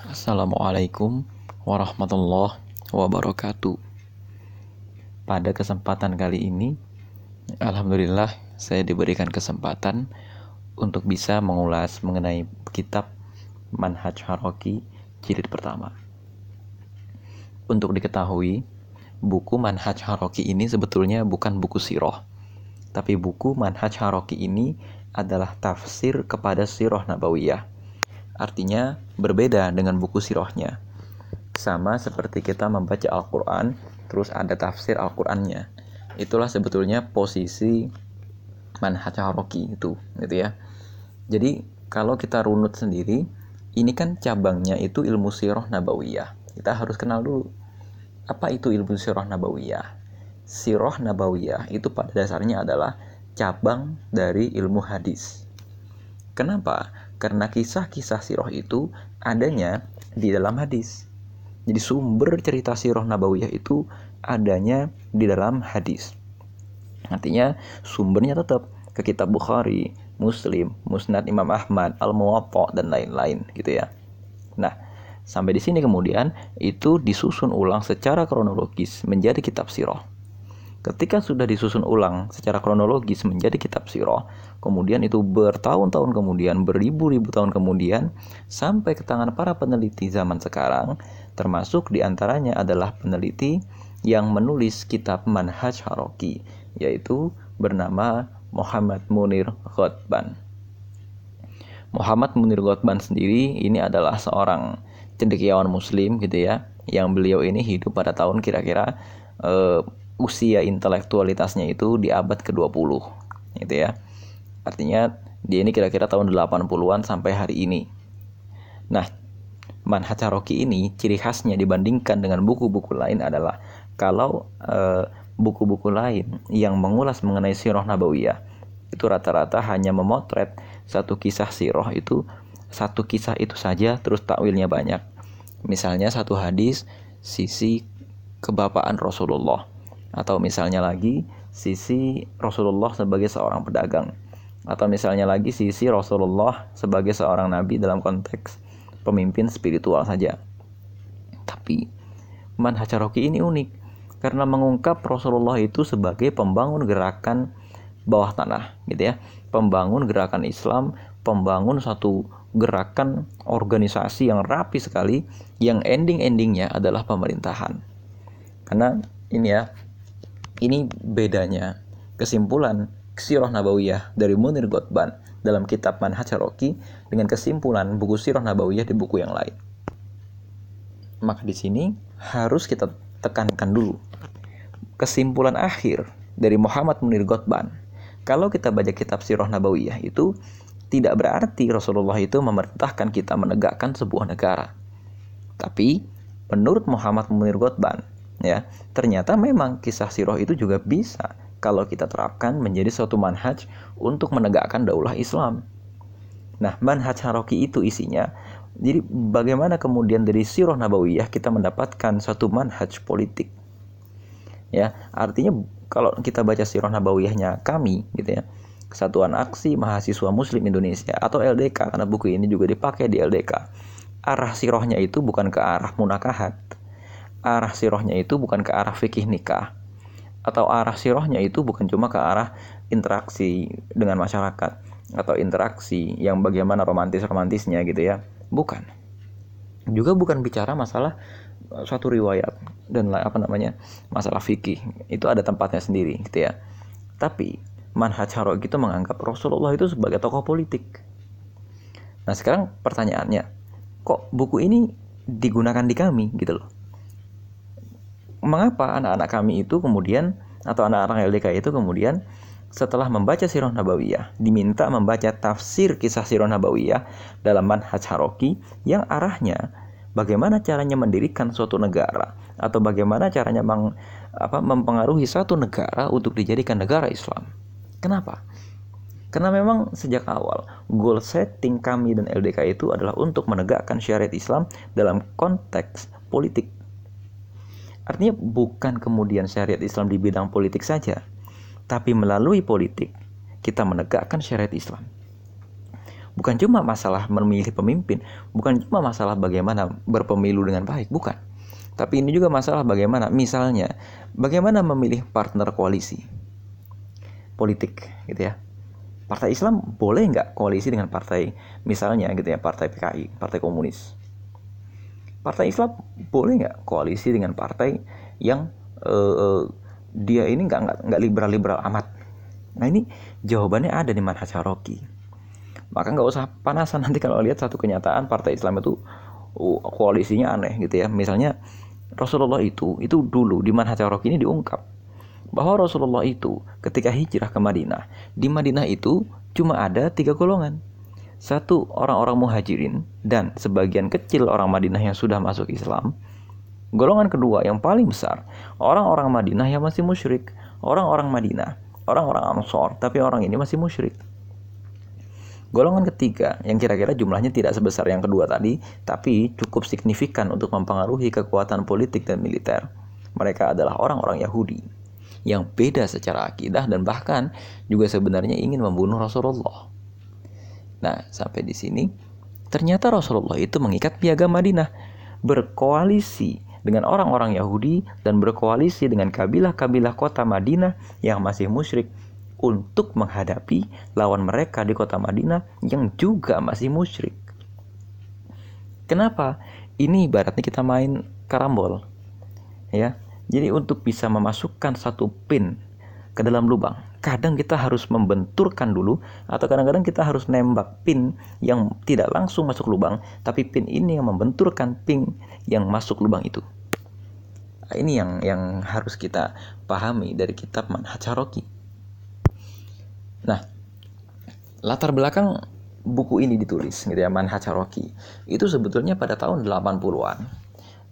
Assalamualaikum warahmatullahi wabarakatuh. Pada kesempatan kali ini, alhamdulillah saya diberikan kesempatan untuk bisa mengulas mengenai kitab Manhaj Haroki jilid pertama. Untuk diketahui, buku Manhaj Haroki ini sebetulnya bukan buku siroh, tapi buku Manhaj Haroki ini adalah tafsir kepada siroh nabawiyah Artinya berbeda dengan buku sirohnya. Sama seperti kita membaca Al-Quran, terus ada tafsir Al-Qurannya. Itulah sebetulnya posisi manhaj haroki itu, gitu ya. Jadi kalau kita runut sendiri, ini kan cabangnya itu ilmu siroh nabawiyah. Kita harus kenal dulu apa itu ilmu siroh nabawiyah. Siroh nabawiyah itu pada dasarnya adalah cabang dari ilmu hadis. Kenapa? Karena kisah-kisah siroh itu adanya di dalam hadis. Jadi sumber cerita siroh nabawiyah itu adanya di dalam hadis. Artinya sumbernya tetap ke kitab Bukhari, Muslim, Musnad Imam Ahmad, Al-Muwatta dan lain-lain gitu ya. Nah, sampai di sini kemudian itu disusun ulang secara kronologis menjadi kitab siroh. Ketika sudah disusun ulang secara kronologis menjadi kitab sirah, kemudian itu bertahun-tahun kemudian, beribu-ribu tahun kemudian, sampai ke tangan para peneliti zaman sekarang, termasuk di antaranya adalah peneliti yang menulis kitab Manhaj Haroki, yaitu bernama Muhammad Munir Ghotban. Muhammad Munir Ghotban sendiri ini adalah seorang cendekiawan muslim gitu ya, yang beliau ini hidup pada tahun kira-kira eh, usia intelektualitasnya itu di abad ke-20 gitu ya. Artinya dia ini kira-kira tahun 80-an sampai hari ini. Nah, Manhaj Haroki ini ciri khasnya dibandingkan dengan buku-buku lain adalah kalau eh, buku-buku lain yang mengulas mengenai sirah nabawiyah itu rata-rata hanya memotret satu kisah sirah itu satu kisah itu saja terus takwilnya banyak. Misalnya satu hadis sisi kebapaan Rasulullah atau misalnya lagi sisi Rasulullah sebagai seorang pedagang atau misalnya lagi sisi Rasulullah sebagai seorang nabi dalam konteks pemimpin spiritual saja. Tapi manhaj Roki ini unik karena mengungkap Rasulullah itu sebagai pembangun gerakan bawah tanah gitu ya, pembangun gerakan Islam, pembangun satu gerakan organisasi yang rapi sekali yang ending-endingnya adalah pemerintahan. Karena ini ya ini bedanya kesimpulan Sirah Nabawiyah dari Munir Gotban dalam kitab Manhaj Roki dengan kesimpulan buku Sirah Nabawiyah di buku yang lain. Maka di sini harus kita tekankan dulu kesimpulan akhir dari Muhammad Munir Gotban. Kalau kita baca kitab Sirah Nabawiyah itu tidak berarti Rasulullah itu memerintahkan kita menegakkan sebuah negara. Tapi menurut Muhammad Munir Gotban, ya ternyata memang kisah siroh itu juga bisa kalau kita terapkan menjadi suatu manhaj untuk menegakkan daulah Islam. Nah, manhaj haroki itu isinya. Jadi bagaimana kemudian dari siroh nabawiyah kita mendapatkan suatu manhaj politik. Ya, artinya kalau kita baca siroh nabawiyahnya kami gitu ya. Kesatuan Aksi Mahasiswa Muslim Indonesia atau LDK karena buku ini juga dipakai di LDK. Arah sirohnya itu bukan ke arah munakahat, arah sirohnya itu bukan ke arah fikih nikah. Atau arah sirohnya itu bukan cuma ke arah interaksi dengan masyarakat atau interaksi yang bagaimana romantis-romantisnya gitu ya. Bukan. Juga bukan bicara masalah uh, suatu riwayat dan apa namanya masalah fikih. Itu ada tempatnya sendiri gitu ya. Tapi manhaj harok itu menganggap Rasulullah itu sebagai tokoh politik. Nah sekarang pertanyaannya kok buku ini digunakan di kami gitu loh mengapa anak-anak kami itu kemudian atau anak-anak LDK itu kemudian setelah membaca Sirah Nabawiyah diminta membaca tafsir kisah Sirah Nabawiyah dalam manhaj Haroki yang arahnya bagaimana caranya mendirikan suatu negara atau bagaimana caranya meng, apa, mempengaruhi satu negara untuk dijadikan negara Islam. Kenapa? Karena memang sejak awal goal setting kami dan LDK itu adalah untuk menegakkan syariat Islam dalam konteks politik Artinya bukan kemudian syariat Islam di bidang politik saja, tapi melalui politik kita menegakkan syariat Islam. bukan cuma masalah memilih pemimpin, bukan cuma masalah bagaimana berpemilu dengan baik, bukan. Tapi ini juga masalah bagaimana, misalnya, bagaimana memilih partner koalisi politik, gitu ya. Partai Islam boleh nggak koalisi dengan partai, misalnya gitu ya, partai PKI, partai komunis. Partai Islam boleh nggak koalisi dengan partai yang uh, dia ini nggak nggak liberal-liberal amat. Nah ini jawabannya ada di manhaj Haroki. Maka nggak usah panasan. Nanti kalau lihat satu kenyataan partai Islam itu uh, koalisinya aneh gitu ya. Misalnya Rasulullah itu itu dulu di manhaj ini diungkap bahwa Rasulullah itu ketika hijrah ke Madinah di Madinah itu cuma ada tiga golongan satu orang-orang muhajirin dan sebagian kecil orang Madinah yang sudah masuk Islam golongan kedua yang paling besar orang-orang Madinah yang masih musyrik orang-orang Madinah orang-orang Ansor tapi orang ini masih musyrik Golongan ketiga, yang kira-kira jumlahnya tidak sebesar yang kedua tadi, tapi cukup signifikan untuk mempengaruhi kekuatan politik dan militer. Mereka adalah orang-orang Yahudi yang beda secara akidah dan bahkan juga sebenarnya ingin membunuh Rasulullah. Nah, sampai di sini ternyata Rasulullah itu mengikat piagam Madinah, berkoalisi dengan orang-orang Yahudi dan berkoalisi dengan kabilah-kabilah kota Madinah yang masih musyrik untuk menghadapi lawan mereka di kota Madinah yang juga masih musyrik. Kenapa? Ini ibaratnya kita main karambol. Ya. Jadi untuk bisa memasukkan satu pin ke dalam lubang, kadang kita harus membenturkan dulu atau kadang-kadang kita harus nembak pin yang tidak langsung masuk lubang, tapi pin ini yang membenturkan pin yang masuk lubang itu. Nah, ini yang yang harus kita pahami dari kitab Manhaj Haroki. Nah, latar belakang buku ini ditulis gitu ya Manhaj Haroki itu sebetulnya pada tahun 80-an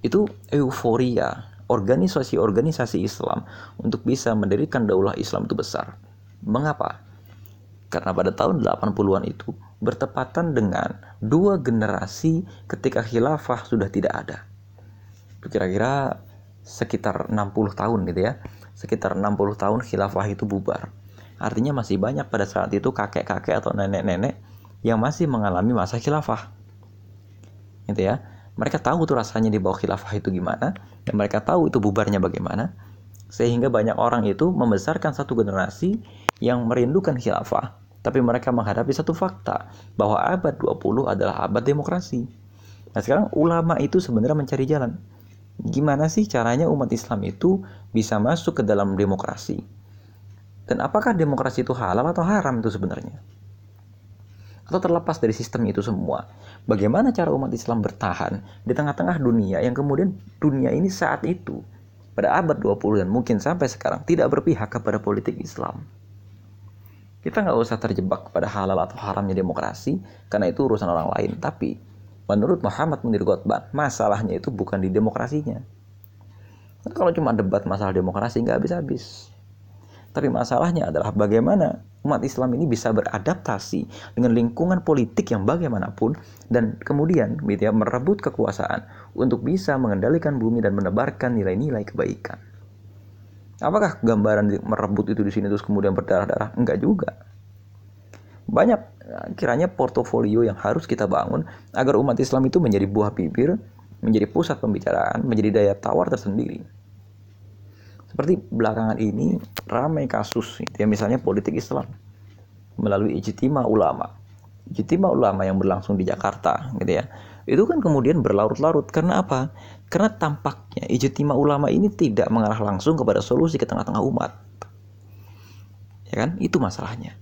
itu euforia organisasi-organisasi Islam untuk bisa mendirikan daulah Islam itu besar. Mengapa? Karena pada tahun 80-an itu bertepatan dengan dua generasi ketika khilafah sudah tidak ada. Kira-kira sekitar 60 tahun gitu ya. Sekitar 60 tahun khilafah itu bubar. Artinya masih banyak pada saat itu kakek-kakek atau nenek-nenek yang masih mengalami masa khilafah. Gitu ya. Mereka tahu tuh rasanya di bawah khilafah itu gimana dan mereka tahu itu bubarnya bagaimana. Sehingga banyak orang itu membesarkan satu generasi yang merindukan khilafah, tapi mereka menghadapi satu fakta bahwa abad 20 adalah abad demokrasi. Nah, sekarang ulama itu sebenarnya mencari jalan. Gimana sih caranya umat Islam itu bisa masuk ke dalam demokrasi? Dan apakah demokrasi itu halal atau haram itu sebenarnya? Atau terlepas dari sistem itu semua, bagaimana cara umat Islam bertahan di tengah-tengah dunia yang kemudian dunia ini saat itu pada abad 20 dan mungkin sampai sekarang tidak berpihak kepada politik Islam. Kita nggak usah terjebak pada halal atau haramnya demokrasi karena itu urusan orang lain. Tapi menurut Muhammad Munir Gotban, masalahnya itu bukan di demokrasinya. Kalau cuma debat masalah demokrasi nggak habis-habis. Tapi masalahnya adalah bagaimana umat Islam ini bisa beradaptasi dengan lingkungan politik yang bagaimanapun dan kemudian gitu ya, merebut kekuasaan untuk bisa mengendalikan bumi dan menebarkan nilai-nilai kebaikan. Apakah gambaran merebut itu di sini terus kemudian berdarah-darah? Enggak juga. Banyak kiranya portofolio yang harus kita bangun agar umat Islam itu menjadi buah bibir, menjadi pusat pembicaraan, menjadi daya tawar tersendiri. Seperti belakangan ini ramai kasus ya misalnya politik Islam melalui ijtima ulama. Ijtima ulama yang berlangsung di Jakarta gitu ya. Itu kan kemudian berlarut-larut karena apa? Karena tampaknya ijtima ulama ini tidak mengarah langsung kepada solusi ke tengah-tengah umat. Ya kan? Itu masalahnya.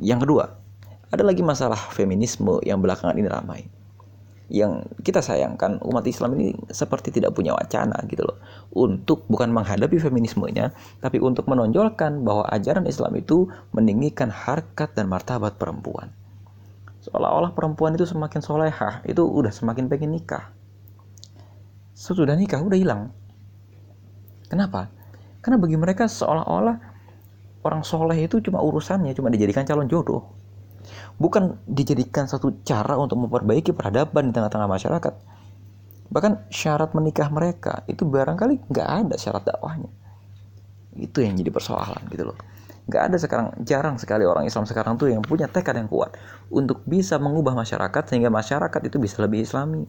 Yang kedua, ada lagi masalah feminisme yang belakangan ini ramai yang kita sayangkan umat Islam ini seperti tidak punya wacana gitu loh. Untuk bukan menghadapi feminismenya tapi untuk menonjolkan bahwa ajaran Islam itu meninggikan harkat dan martabat perempuan. Seolah-olah perempuan itu semakin solehah itu udah semakin pengen nikah. Sesudah nikah udah hilang. Kenapa? Karena bagi mereka seolah-olah orang soleh itu cuma urusannya cuma dijadikan calon jodoh bukan dijadikan satu cara untuk memperbaiki peradaban di tengah-tengah masyarakat. Bahkan syarat menikah mereka itu barangkali nggak ada syarat dakwahnya. Itu yang jadi persoalan gitu loh. Nggak ada sekarang, jarang sekali orang Islam sekarang tuh yang punya tekad yang kuat untuk bisa mengubah masyarakat sehingga masyarakat itu bisa lebih islami.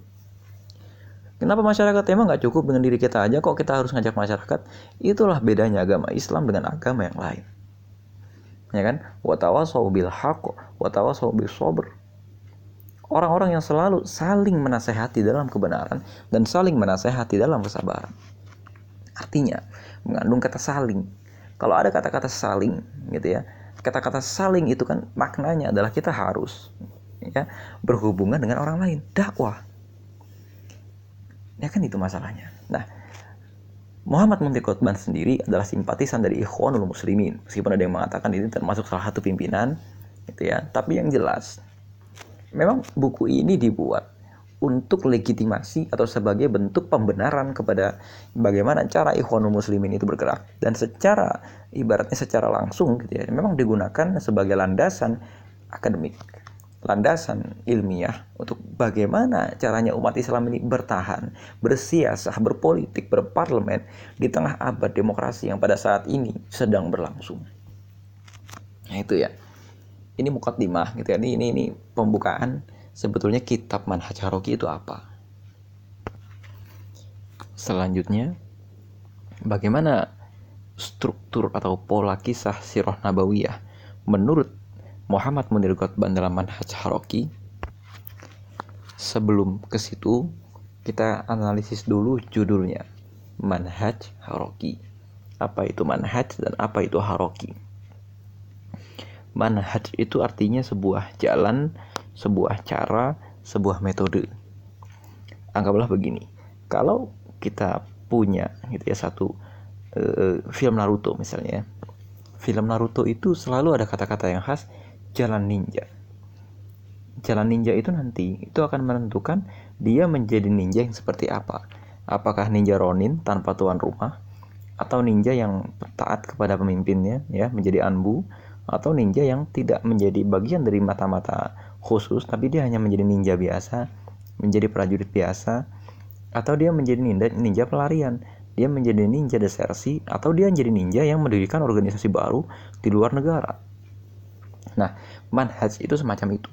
Kenapa masyarakat emang nggak cukup dengan diri kita aja kok kita harus ngajak masyarakat? Itulah bedanya agama Islam dengan agama yang lain. Ya kan? Watawasau bil haqq, watawasau sabr. Orang-orang yang selalu saling menasehati dalam kebenaran dan saling menasehati dalam kesabaran. Artinya, mengandung kata saling. Kalau ada kata-kata saling gitu ya, kata-kata saling itu kan maknanya adalah kita harus ya berhubungan dengan orang lain, dakwah Ya kan itu masalahnya. Nah, Muhammad Munti Qutban sendiri adalah simpatisan dari Ikhwanul Muslimin. Meskipun ada yang mengatakan ini termasuk salah satu pimpinan, gitu ya. Tapi yang jelas, memang buku ini dibuat untuk legitimasi atau sebagai bentuk pembenaran kepada bagaimana cara Ikhwanul Muslimin itu bergerak dan secara ibaratnya secara langsung gitu ya memang digunakan sebagai landasan akademik landasan ilmiah untuk bagaimana caranya umat Islam ini bertahan, bersiasah, berpolitik, berparlemen di tengah abad demokrasi yang pada saat ini sedang berlangsung. Nah itu ya. Ini mukaddimah gitu ya. Ini, ini, ini pembukaan sebetulnya kitab Manhaj Haroki itu apa. Selanjutnya, bagaimana struktur atau pola kisah sirah nabawiyah menurut Muhammad Munir Qutban dalam Manhaj Haroki. Sebelum ke situ, kita analisis dulu judulnya. Manhaj Haroki. Apa itu manhaj dan apa itu haroki? Manhaj itu artinya sebuah jalan, sebuah cara, sebuah metode. Anggaplah begini, kalau kita punya gitu ya satu uh, film Naruto misalnya, film Naruto itu selalu ada kata-kata yang khas jalan ninja. Jalan ninja itu nanti itu akan menentukan dia menjadi ninja yang seperti apa. Apakah ninja Ronin tanpa tuan rumah atau ninja yang taat kepada pemimpinnya ya menjadi anbu atau ninja yang tidak menjadi bagian dari mata-mata khusus tapi dia hanya menjadi ninja biasa, menjadi prajurit biasa atau dia menjadi ninja ninja pelarian dia menjadi ninja desersi atau dia menjadi ninja yang mendirikan organisasi baru di luar negara. Nah, manhaj itu semacam itu.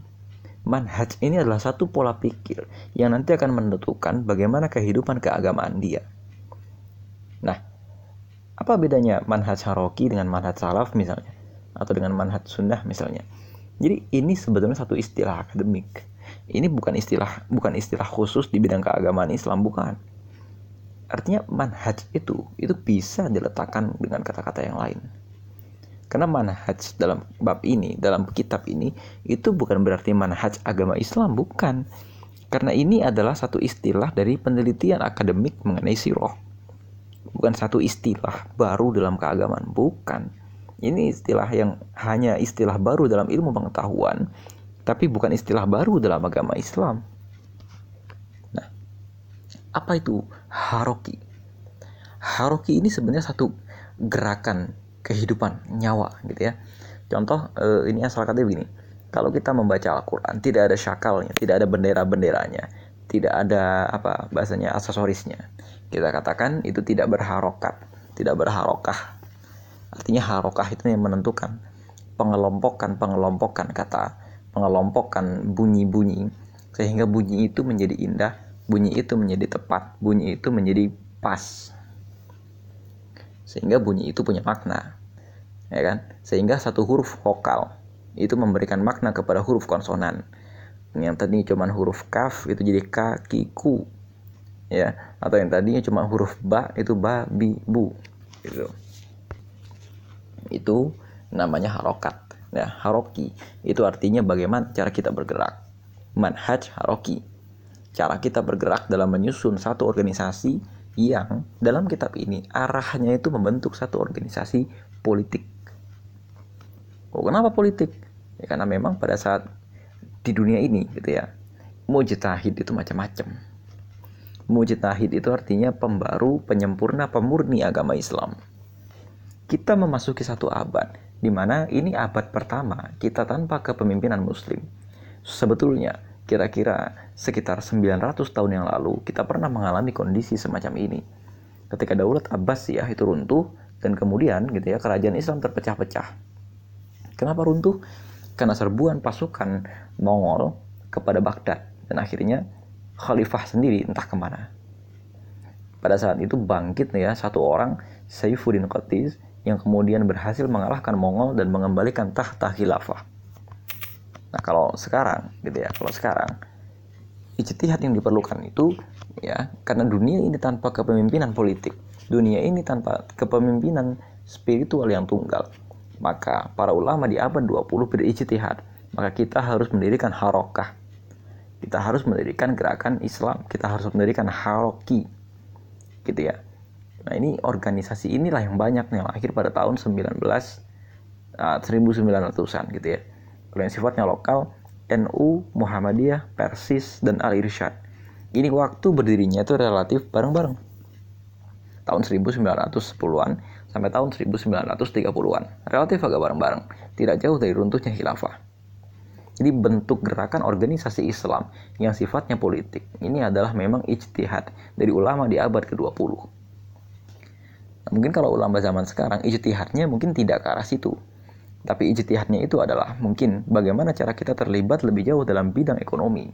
Manhaj ini adalah satu pola pikir yang nanti akan menentukan bagaimana kehidupan keagamaan dia. Nah, apa bedanya manhaj haroki dengan manhaj salaf misalnya? Atau dengan manhaj sunnah misalnya? Jadi ini sebetulnya satu istilah akademik. Ini bukan istilah bukan istilah khusus di bidang keagamaan Islam bukan. Artinya manhaj itu itu bisa diletakkan dengan kata-kata yang lain. Karena manhaj dalam bab ini, dalam kitab ini, itu bukan berarti manhaj agama Islam, bukan. Karena ini adalah satu istilah dari penelitian akademik mengenai siroh. Bukan satu istilah baru dalam keagamaan, bukan. Ini istilah yang hanya istilah baru dalam ilmu pengetahuan, tapi bukan istilah baru dalam agama Islam. Nah, apa itu haroki? Haroki ini sebenarnya satu gerakan kehidupan nyawa gitu ya. Contoh uh, ini asal katanya begini. Kalau kita membaca Al-Quran tidak ada syakalnya tidak ada bendera-benderanya tidak ada apa bahasanya aksesorisnya. Kita katakan itu tidak berharokat tidak berharokah. Artinya harokah itu yang menentukan pengelompokan pengelompokan kata pengelompokan bunyi-bunyi. Sehingga bunyi itu menjadi indah bunyi itu menjadi tepat bunyi itu menjadi pas sehingga bunyi itu punya makna ya kan? Sehingga satu huruf vokal itu memberikan makna kepada huruf konsonan. Yang tadi cuma huruf kaf itu jadi kakiku ya. Atau yang tadinya cuma huruf ba itu ba bi bu gitu. Itu namanya harokat ya. Haroki itu artinya bagaimana cara kita bergerak. Manhaj haroki. Cara kita bergerak dalam menyusun satu organisasi yang dalam kitab ini arahnya itu membentuk satu organisasi politik. Oh, kenapa politik? Ya, karena memang pada saat di dunia ini gitu ya, mujtahid itu macam-macam. Mujtahid itu artinya pembaru, penyempurna, pemurni agama Islam. Kita memasuki satu abad, di mana ini abad pertama kita tanpa kepemimpinan muslim. Sebetulnya kira-kira sekitar 900 tahun yang lalu kita pernah mengalami kondisi semacam ini. Ketika Daulat Abbasiyah itu runtuh dan kemudian gitu ya kerajaan Islam terpecah-pecah. Kenapa runtuh? Karena serbuan pasukan Mongol kepada Baghdad dan akhirnya khalifah sendiri entah ke mana. Pada saat itu bangkit ya satu orang Saifuddin Qatiz yang kemudian berhasil mengalahkan Mongol dan mengembalikan tahta khilafah. Nah kalau sekarang gitu ya, kalau sekarang ijtihad yang diperlukan itu ya karena dunia ini tanpa kepemimpinan politik, dunia ini tanpa kepemimpinan spiritual yang tunggal, maka para ulama di abad 20 berijtihad, maka kita harus mendirikan harokah. Kita harus mendirikan gerakan Islam, kita harus mendirikan haroki. Gitu ya. Nah, ini organisasi inilah yang banyak yang lahir pada tahun 19 uh, 1900-an gitu ya. Kalau yang sifatnya lokal, NU, Muhammadiyah, Persis, dan Al-Irsyad. Ini waktu berdirinya itu relatif bareng-bareng. Tahun 1910-an sampai tahun 1930-an. Relatif agak bareng-bareng. Tidak jauh dari runtuhnya khilafah. Jadi bentuk gerakan organisasi Islam yang sifatnya politik ini adalah memang ijtihad dari ulama di abad ke-20. Nah, mungkin kalau ulama zaman sekarang ijtihadnya mungkin tidak ke arah situ. Tapi ijtihadnya itu adalah mungkin bagaimana cara kita terlibat lebih jauh dalam bidang ekonomi.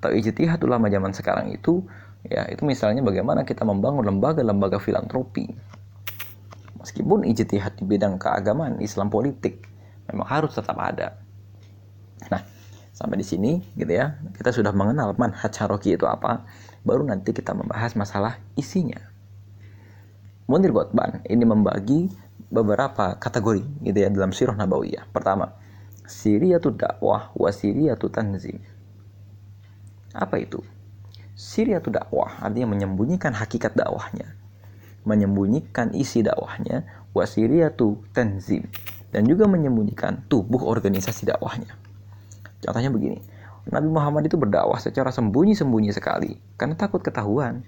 Atau ijtihad ulama zaman sekarang itu ya itu misalnya bagaimana kita membangun lembaga-lembaga filantropi. Meskipun ijtihad di bidang keagamaan Islam politik memang harus tetap ada. Nah, sampai di sini gitu ya, kita sudah mengenal manhaj haroki itu apa, baru nanti kita membahas masalah isinya. Munir Gotban ini membagi beberapa kategori gitu ya dalam sirah nabawiyah. Pertama, siriyatu dakwah wa siriyatu tanzim. Apa itu? Siriyatu dakwah artinya menyembunyikan hakikat dakwahnya, menyembunyikan isi dakwahnya, wa siriyatu tanzim dan juga menyembunyikan tubuh organisasi dakwahnya. Contohnya begini, Nabi Muhammad itu berdakwah secara sembunyi-sembunyi sekali karena takut ketahuan.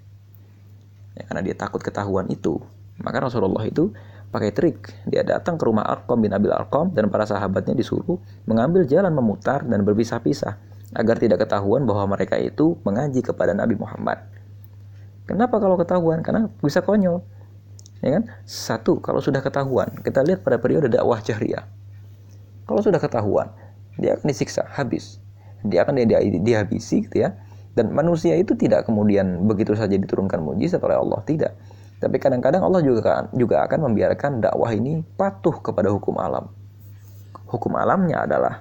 Ya, karena dia takut ketahuan itu, maka Rasulullah itu pakai trik. Dia datang ke rumah Arqam bin Abil Arqam dan para sahabatnya disuruh mengambil jalan memutar dan berpisah-pisah agar tidak ketahuan bahwa mereka itu mengaji kepada Nabi Muhammad. Kenapa kalau ketahuan? Karena bisa konyol. Ya kan? Satu, kalau sudah ketahuan, kita lihat pada periode dakwah jahriyah. Kalau sudah ketahuan, dia akan disiksa habis. Dia akan dihabisi gitu ya. Dan manusia itu tidak kemudian begitu saja diturunkan mujizat oleh Allah, tidak tapi kadang-kadang Allah juga kan, juga akan membiarkan dakwah ini patuh kepada hukum alam. Hukum alamnya adalah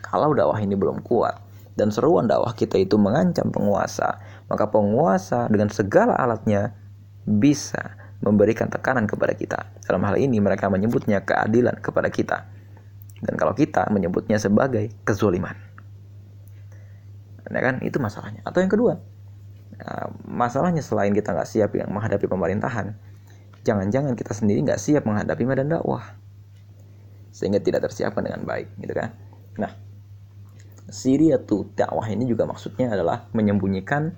kalau dakwah ini belum kuat dan seruan dakwah kita itu mengancam penguasa, maka penguasa dengan segala alatnya bisa memberikan tekanan kepada kita. Dalam hal ini mereka menyebutnya keadilan kepada kita. Dan kalau kita menyebutnya sebagai kezuliman. Nah kan itu masalahnya. Atau yang kedua, Nah, masalahnya selain kita nggak siap yang menghadapi pemerintahan, jangan-jangan kita sendiri nggak siap menghadapi medan dakwah, sehingga tidak tersiapkan dengan baik, gitu kan? Nah, tuh dakwah ini juga maksudnya adalah menyembunyikan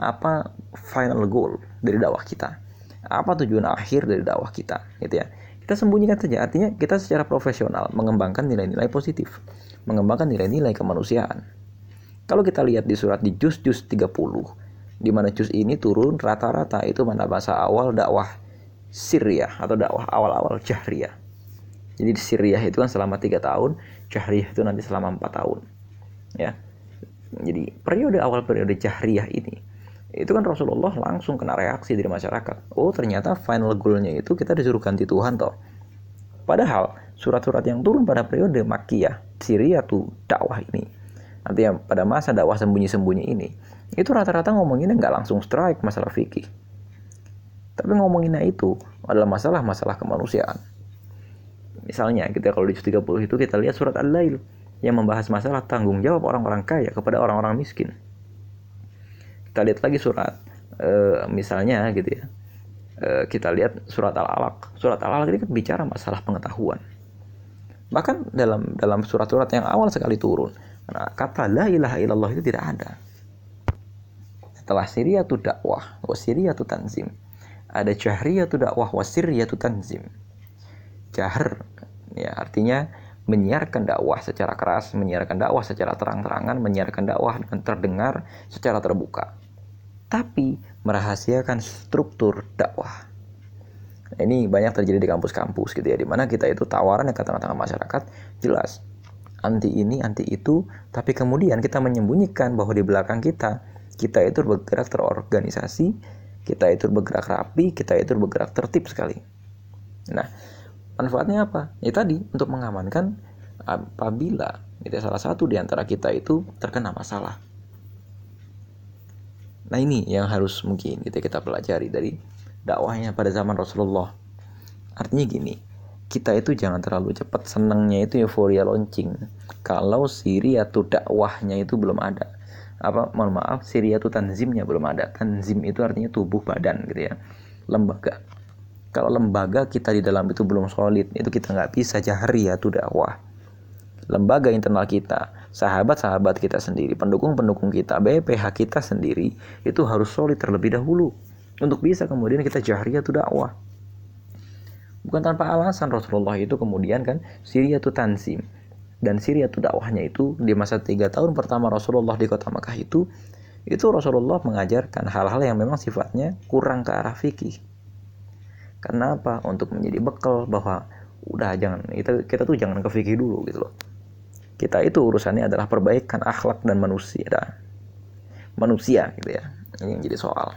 apa final goal dari dakwah kita, apa tujuan akhir dari dakwah kita, gitu ya. Kita sembunyikan saja, artinya kita secara profesional mengembangkan nilai-nilai positif, mengembangkan nilai-nilai kemanusiaan. Kalau kita lihat di surat di juz-juz 30, di mana juz ini turun rata-rata itu mana bahasa awal dakwah Syria atau dakwah awal-awal Jahriyah. Jadi di Syria itu kan selama tiga tahun, Jahriyah itu nanti selama empat tahun. Ya, jadi periode awal periode Jahriyah ini itu kan Rasulullah langsung kena reaksi dari masyarakat. Oh ternyata final goalnya itu kita disuruh ganti Tuhan toh. Padahal surat-surat yang turun pada periode Makkiyah, Syria tuh dakwah ini. Nanti yang pada masa dakwah sembunyi-sembunyi ini itu rata-rata ngomonginnya nggak langsung strike masalah fikih. Tapi ngomonginnya itu adalah masalah-masalah kemanusiaan. Misalnya kita kalau di 30 itu kita lihat surat Al-Lail yang membahas masalah tanggung jawab orang-orang kaya kepada orang-orang miskin. Kita lihat lagi surat e, misalnya gitu ya. E, kita lihat surat Al-Alaq. Surat Al-Alaq ini kan bicara masalah pengetahuan. Bahkan dalam dalam surat-surat yang awal sekali turun, nah, kata la ilaha illallah itu tidak ada setelah tu dakwah wa tu tanzim. Ada tu dakwah wa tu tanzim. Jahr ya artinya menyiarkan dakwah secara keras menyiarkan dakwah secara terang-terangan menyiarkan dakwah dengan terdengar secara terbuka. Tapi merahasiakan struktur dakwah. Ini banyak terjadi di kampus-kampus gitu ya, di mana kita itu tawaran yang ke tengah-tengah masyarakat jelas anti ini, anti itu, tapi kemudian kita menyembunyikan bahwa di belakang kita kita itu bergerak terorganisasi, kita itu bergerak rapi, kita itu bergerak tertib sekali. Nah, manfaatnya apa? Ya tadi untuk mengamankan apabila itu salah satu di antara kita itu terkena masalah. Nah ini yang harus mungkin kita kita pelajari dari dakwahnya pada zaman Rasulullah. Artinya gini, kita itu jangan terlalu cepat senangnya itu euforia launching. Kalau Syria tuh dakwahnya itu belum ada. Apa mohon maaf, Syria tuh tanzimnya belum ada. Tanzim itu artinya tubuh badan gitu ya. Lembaga. Kalau lembaga kita di dalam itu belum solid, itu kita nggak bisa jahri ya tuh dakwah. Lembaga internal kita, sahabat-sahabat kita sendiri, pendukung-pendukung kita, BPH kita sendiri itu harus solid terlebih dahulu untuk bisa kemudian kita jahriyah itu dakwah. Bukan tanpa alasan Rasulullah itu kemudian kan Syria itu tanzim dan Syria itu dakwahnya itu di masa tiga tahun pertama Rasulullah di kota Makkah itu itu Rasulullah mengajarkan hal-hal yang memang sifatnya kurang ke arah fikih. Kenapa? Untuk menjadi bekal bahwa udah jangan kita kita tuh jangan ke fikih dulu gitu loh. Kita itu urusannya adalah perbaikan akhlak dan manusia. Manusia gitu ya. Ini yang jadi soal.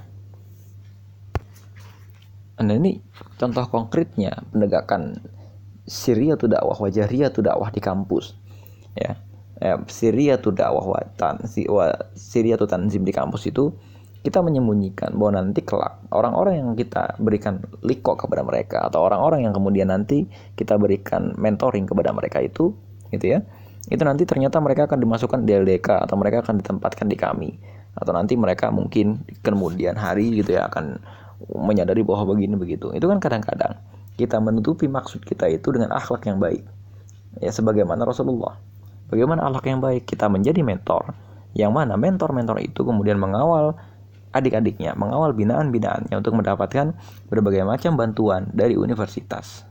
Nah ini contoh konkretnya penegakan Syria tuh dakwah wajariyah tuh dakwah di kampus. Ya, ya Syria tuh dakwah watan Syria tuh tanzim di kampus itu kita menyembunyikan bahwa nanti kelak orang-orang yang kita berikan liko kepada mereka atau orang-orang yang kemudian nanti kita berikan mentoring kepada mereka itu gitu ya itu nanti ternyata mereka akan dimasukkan di LDK atau mereka akan ditempatkan di kami. Atau nanti mereka mungkin kemudian hari gitu ya akan menyadari bahwa begini begitu. Itu kan kadang-kadang kita menutupi maksud kita itu dengan akhlak yang baik. Ya sebagaimana Rasulullah. Bagaimana akhlak yang baik? Kita menjadi mentor. Yang mana mentor-mentor itu kemudian mengawal adik-adiknya, mengawal binaan-binaannya untuk mendapatkan berbagai macam bantuan dari universitas.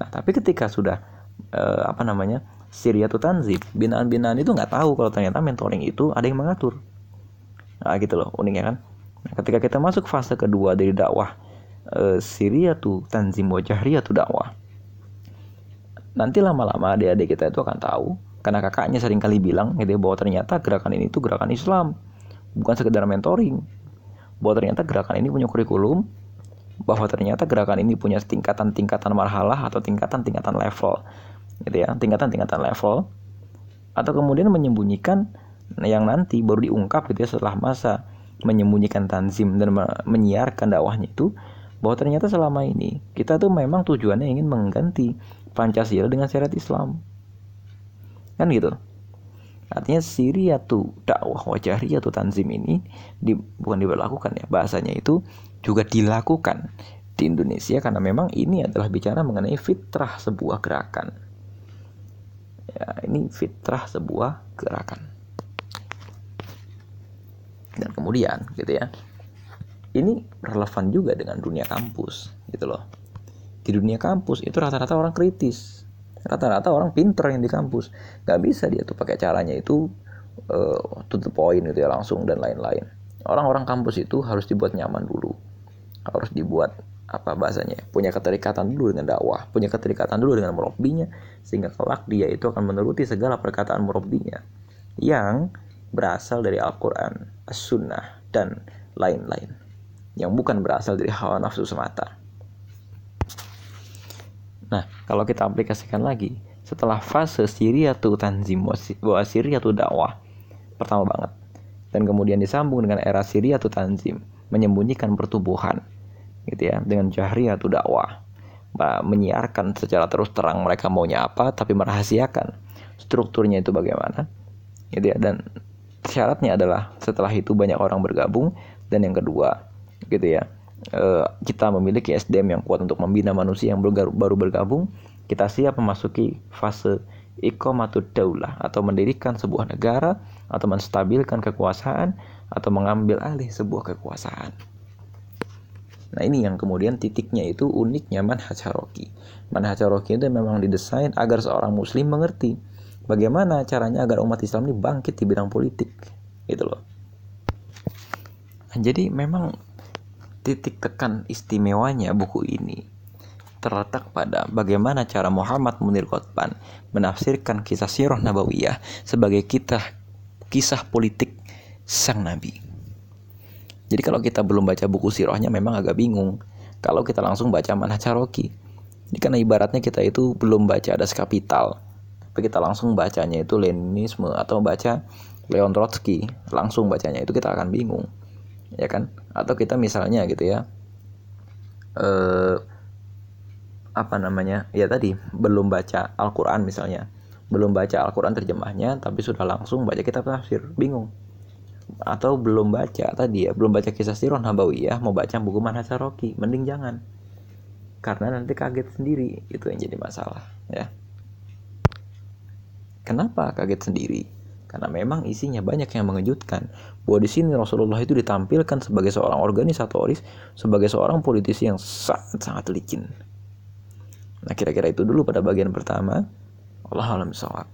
Nah, tapi ketika sudah eh, apa namanya? Syria itu tanzib, binaan-binaan itu nggak tahu kalau ternyata mentoring itu ada yang mengatur. Nah, gitu loh, uniknya kan? ketika kita masuk fase kedua dari dakwah e, Syria tuh tanzim wajahriyah tuh dakwah. Nanti lama-lama adik-adik kita itu akan tahu karena kakaknya sering kali bilang gitu bahwa ternyata gerakan ini tuh gerakan Islam bukan sekedar mentoring. Bahwa ternyata gerakan ini punya kurikulum bahwa ternyata gerakan ini punya tingkatan-tingkatan marhalah atau tingkatan-tingkatan level gitu ya tingkatan-tingkatan level. Atau kemudian menyembunyikan yang nanti baru diungkap gitu ya setelah masa menyembunyikan tanzim dan menyiarkan dakwahnya itu bahwa ternyata selama ini kita tuh memang tujuannya ingin mengganti Pancasila dengan syariat Islam. Kan gitu. Artinya Syria tuh dakwah wajariyah tuh tanzim ini di, bukan diberlakukan ya bahasanya itu juga dilakukan di Indonesia karena memang ini adalah bicara mengenai fitrah sebuah gerakan. Ya, ini fitrah sebuah gerakan dan kemudian gitu ya ini relevan juga dengan dunia kampus gitu loh. Di dunia kampus itu rata-rata orang kritis. Rata-rata orang pinter yang di kampus. Nggak bisa dia tuh pakai caranya itu uh, to the point gitu ya langsung dan lain-lain. Orang-orang kampus itu harus dibuat nyaman dulu. Harus dibuat apa bahasanya punya keterikatan dulu dengan dakwah punya keterikatan dulu dengan murabbinya sehingga kelak dia itu akan menuruti segala perkataan murabbinya yang berasal dari Al-Quran, As-Sunnah, dan lain-lain. Yang bukan berasal dari hawa nafsu semata. Nah, kalau kita aplikasikan lagi, setelah fase tu tanzim wa tu dakwah, pertama banget. Dan kemudian disambung dengan era tu tanzim, menyembunyikan pertumbuhan, gitu ya, dengan tu dakwah. Menyiarkan secara terus terang mereka maunya apa, tapi merahasiakan strukturnya itu bagaimana, gitu ya, dan syaratnya adalah setelah itu banyak orang bergabung dan yang kedua gitu ya eh, kita memiliki SDM yang kuat untuk membina manusia yang baru bergabung kita siap memasuki fase ikomatud daulah atau mendirikan sebuah negara atau menstabilkan kekuasaan atau mengambil alih sebuah kekuasaan. Nah ini yang kemudian titiknya itu uniknya manhaj haroki. Manhaj haroki itu memang didesain agar seorang muslim mengerti bagaimana caranya agar umat Islam ini bangkit di bidang politik gitu loh nah, jadi memang titik tekan istimewanya buku ini terletak pada bagaimana cara Muhammad Munir Qutban menafsirkan kisah sirah nabawiyah sebagai kita kisah politik sang nabi. Jadi kalau kita belum baca buku sirahnya memang agak bingung. Kalau kita langsung baca Manhaj Charoki. Ini karena ibaratnya kita itu belum baca Das Kapital. Tapi kita langsung bacanya itu Leninisme atau baca Leon Trotsky. Langsung bacanya itu kita akan bingung. Ya kan? Atau kita misalnya gitu ya. Eh apa namanya ya tadi belum baca Al-Quran misalnya. Belum baca Al-Quran terjemahnya tapi sudah langsung baca kitab tafsir. Bingung. Atau belum baca tadi ya belum baca kisah sirah nabawiyah mau baca buku Manhaj Rocky mending jangan. Karena nanti kaget sendiri itu yang jadi masalah ya. Kenapa kaget sendiri karena memang isinya banyak yang mengejutkan bahwa di sini Rasulullah itu ditampilkan sebagai seorang organisatoris sebagai seorang politisi yang sangat sangat licin Nah kira-kira itu dulu pada bagian pertama. Allah alam sawab.